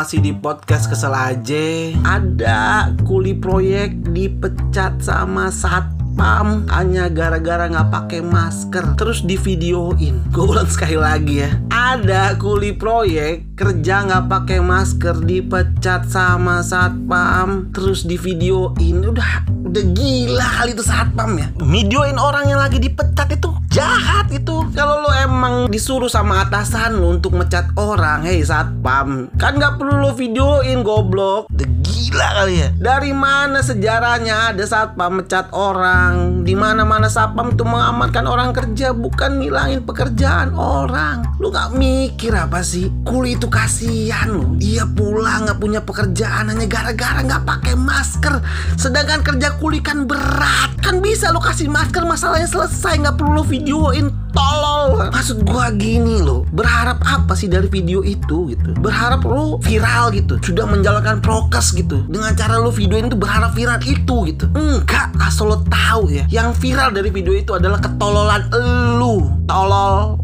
masih di podcast kesel aja. Ada kuli proyek dipecat sama satpam hanya gara-gara nggak pakai masker. Terus di videoin. Gue ulang sekali lagi ya. Ada kuli proyek kerja nggak pakai masker dipecat sama satpam. Terus di videoin. Udah udah gila kali itu satpam ya. Videoin orang yang lagi dipecat itu jahat itu. Kalau lo emang disuruh sama atasan lo untuk mecat orang, hei satpam, kan nggak perlu lo videoin goblok. Udah gila kali ya. Dari mana sejarahnya ada satpam mecat orang? Di mana mana satpam itu mengamankan orang kerja, bukan ngilangin pekerjaan orang. Lu nggak mikir apa sih? Kuli itu kasihan lo. Iya pulang nggak punya pekerjaan hanya gara-gara nggak pakai masker. Sedangkan kerja kuli kan berat. Kan bisa lo kasih masker masalahnya selesai nggak perlu lo videoin. Tolol. Maksud gua gini loh berharap apa sih dari video itu gitu? Berharap lo viral gitu. Sudah menjalankan prokes gitu. Dengan cara lo videoin itu berharap viral itu gitu. Enggak asal lo tahu ya. Yang viral dari video itu adalah ketololan elu tolol